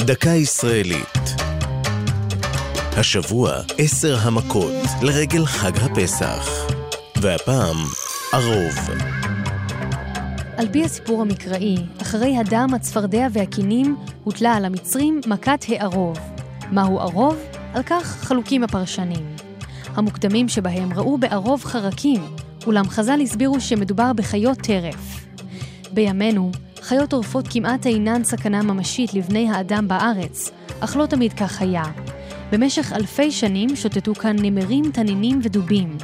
דקה ישראלית. השבוע עשר המכות לרגל חג הפסח. והפעם, ערוב. על פי הסיפור המקראי, אחרי הדם, הצפרדע והכינים, הוטלה על המצרים מכת הערוב. מהו ערוב? על כך חלוקים הפרשנים. המוקדמים שבהם ראו בערוב חרקים, אולם חז"ל הסבירו שמדובר בחיות טרף. בימינו, חיות טורפות כמעט אינן סכנה ממשית לבני האדם בארץ, אך לא תמיד כך היה. במשך אלפי שנים שוטטו כאן נמרים, תנינים ודובים.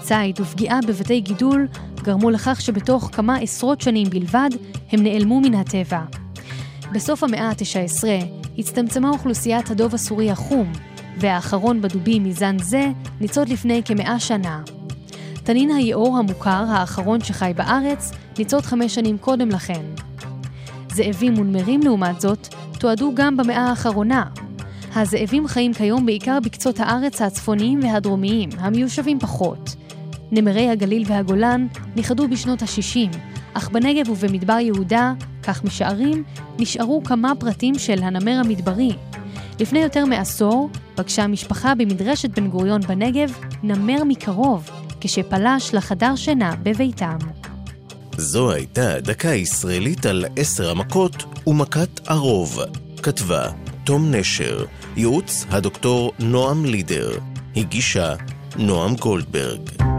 ציד ופגיעה בבתי גידול גרמו לכך שבתוך כמה עשרות שנים בלבד הם נעלמו מן הטבע. בסוף המאה ה-19 הצטמצמה אוכלוסיית הדוב הסורי החום, והאחרון בדובים מזן זה ניצוד לפני כמאה שנה. תנין היאור המוכר, האחרון שחי בארץ, ניצוד חמש שנים קודם לכן. זאבים ונמרים לעומת זאת, תועדו גם במאה האחרונה. הזאבים חיים כיום בעיקר בקצות הארץ הצפוניים והדרומיים, המיושבים פחות. נמרי הגליל והגולן נכחדו בשנות ה-60, אך בנגב ובמדבר יהודה, כך משערים, נשארו כמה פרטים של הנמר המדברי. לפני יותר מעשור פגשה המשפחה במדרשת בן גוריון בנגב נמר מקרוב, כשפלש לחדר שינה בביתם. זו הייתה דקה ישראלית על עשר המכות ומכת ערוב. כתבה תום נשר, ייעוץ הדוקטור נועם לידר, הגישה נועם גולדברג.